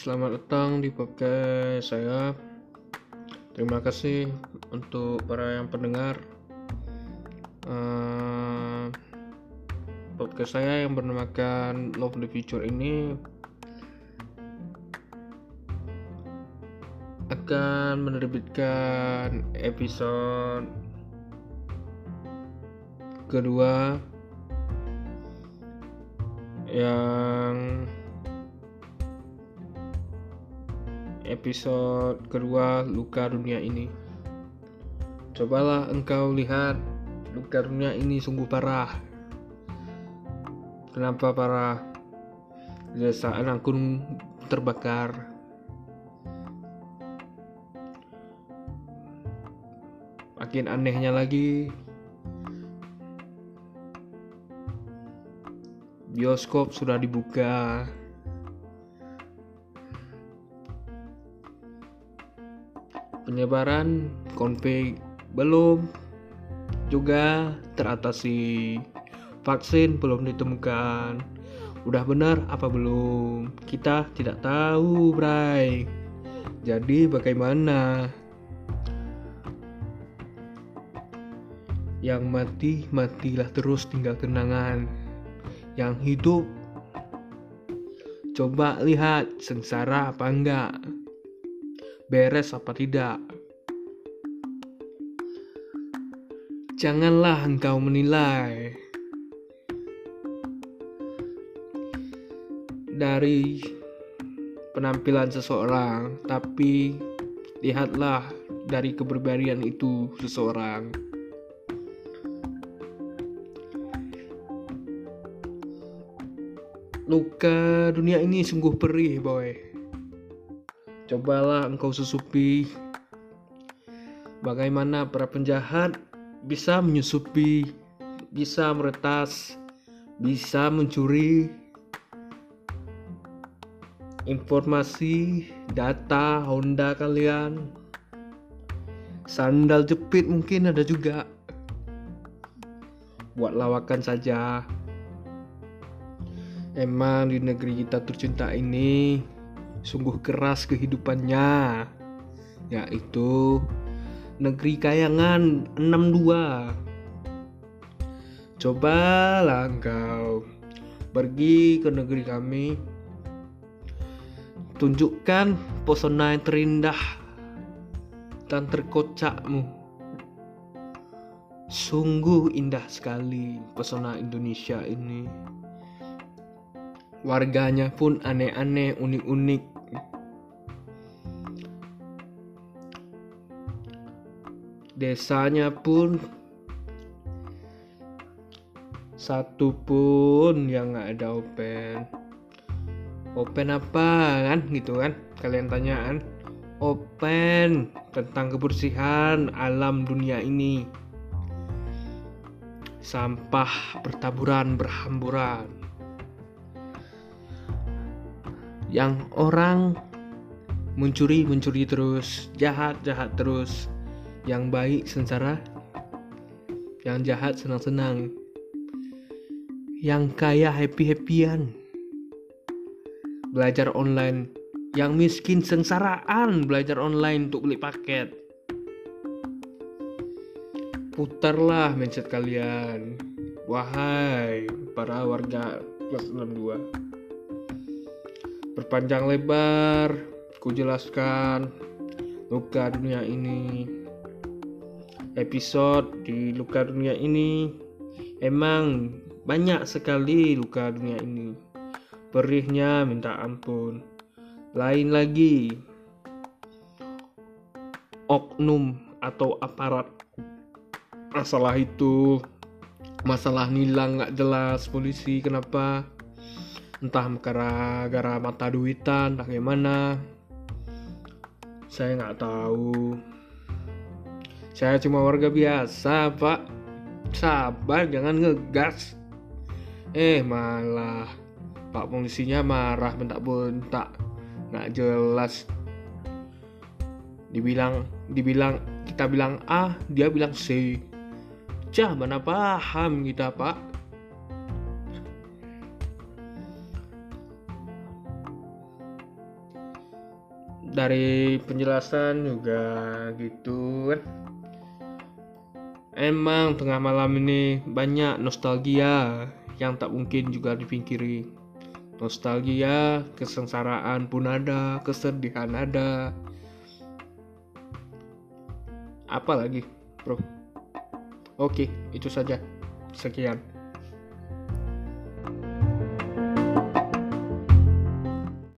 Selamat datang di podcast saya. Terima kasih untuk para yang pendengar uh, podcast saya yang bernamakan Love the Future ini akan menerbitkan episode kedua yang episode kedua luka dunia ini. Cobalah engkau lihat luka dunia ini sungguh parah. Kenapa parah? Saat aku terbakar. Makin anehnya lagi, bioskop sudah dibuka. Penyebaran konflik belum juga teratasi vaksin belum ditemukan. Udah benar apa belum? Kita tidak tahu bray. Jadi bagaimana? Yang mati matilah terus tinggal kenangan. Yang hidup coba lihat sengsara apa enggak. Beres apa tidak. Janganlah engkau menilai dari penampilan seseorang, tapi lihatlah dari keberbarian itu seseorang. Luka dunia ini sungguh perih, boy. Cobalah engkau susupi bagaimana para penjahat bisa menyusupi, bisa meretas, bisa mencuri informasi, data Honda kalian. Sandal jepit mungkin ada juga. Buat lawakan saja. Emang di negeri kita tercinta ini sungguh keras kehidupannya yaitu negeri kayangan 62 cobalah engkau pergi ke negeri kami. Tunjukkan pesona yang terindah dan terkocakmu. Sungguh indah sekali pesona Indonesia ini. Warganya pun aneh-aneh unik-unik desanya pun satu pun yang nggak ada open. Open apa kan? Gitu kan? Kalian tanyaan. Open tentang kebersihan alam dunia ini. Sampah bertaburan berhamburan. Yang orang mencuri mencuri terus jahat jahat terus yang baik sengsara. Yang jahat senang senang yang kaya happy happyan belajar online. Yang miskin sengsaraan. Belajar online untuk beli paket. Putarlah mindset kalian. Wahai para warga kelas 62 berpanjang lebar. Ku jelaskan luka dunia ini episode di luka dunia ini. Emang banyak sekali luka dunia ini. Perihnya minta ampun. Lain lagi oknum atau aparat. Masalah itu masalah nilang nggak jelas polisi kenapa? Entah gara-gara mata duitan bagaimana? Saya nggak tahu saya cuma warga biasa pak. Sabar jangan ngegas. Eh malah pak polisinya marah bentak-bentak. Nggak jelas. Dibilang dibilang kita bilang A dia bilang C. Cah mana paham kita pak? Dari penjelasan juga gitu kan emang tengah malam ini banyak nostalgia yang tak mungkin juga dipingkiri. Nostalgia kesengsaraan pun ada kesedihan ada. Apa lagi bro? Oke itu saja. Sekian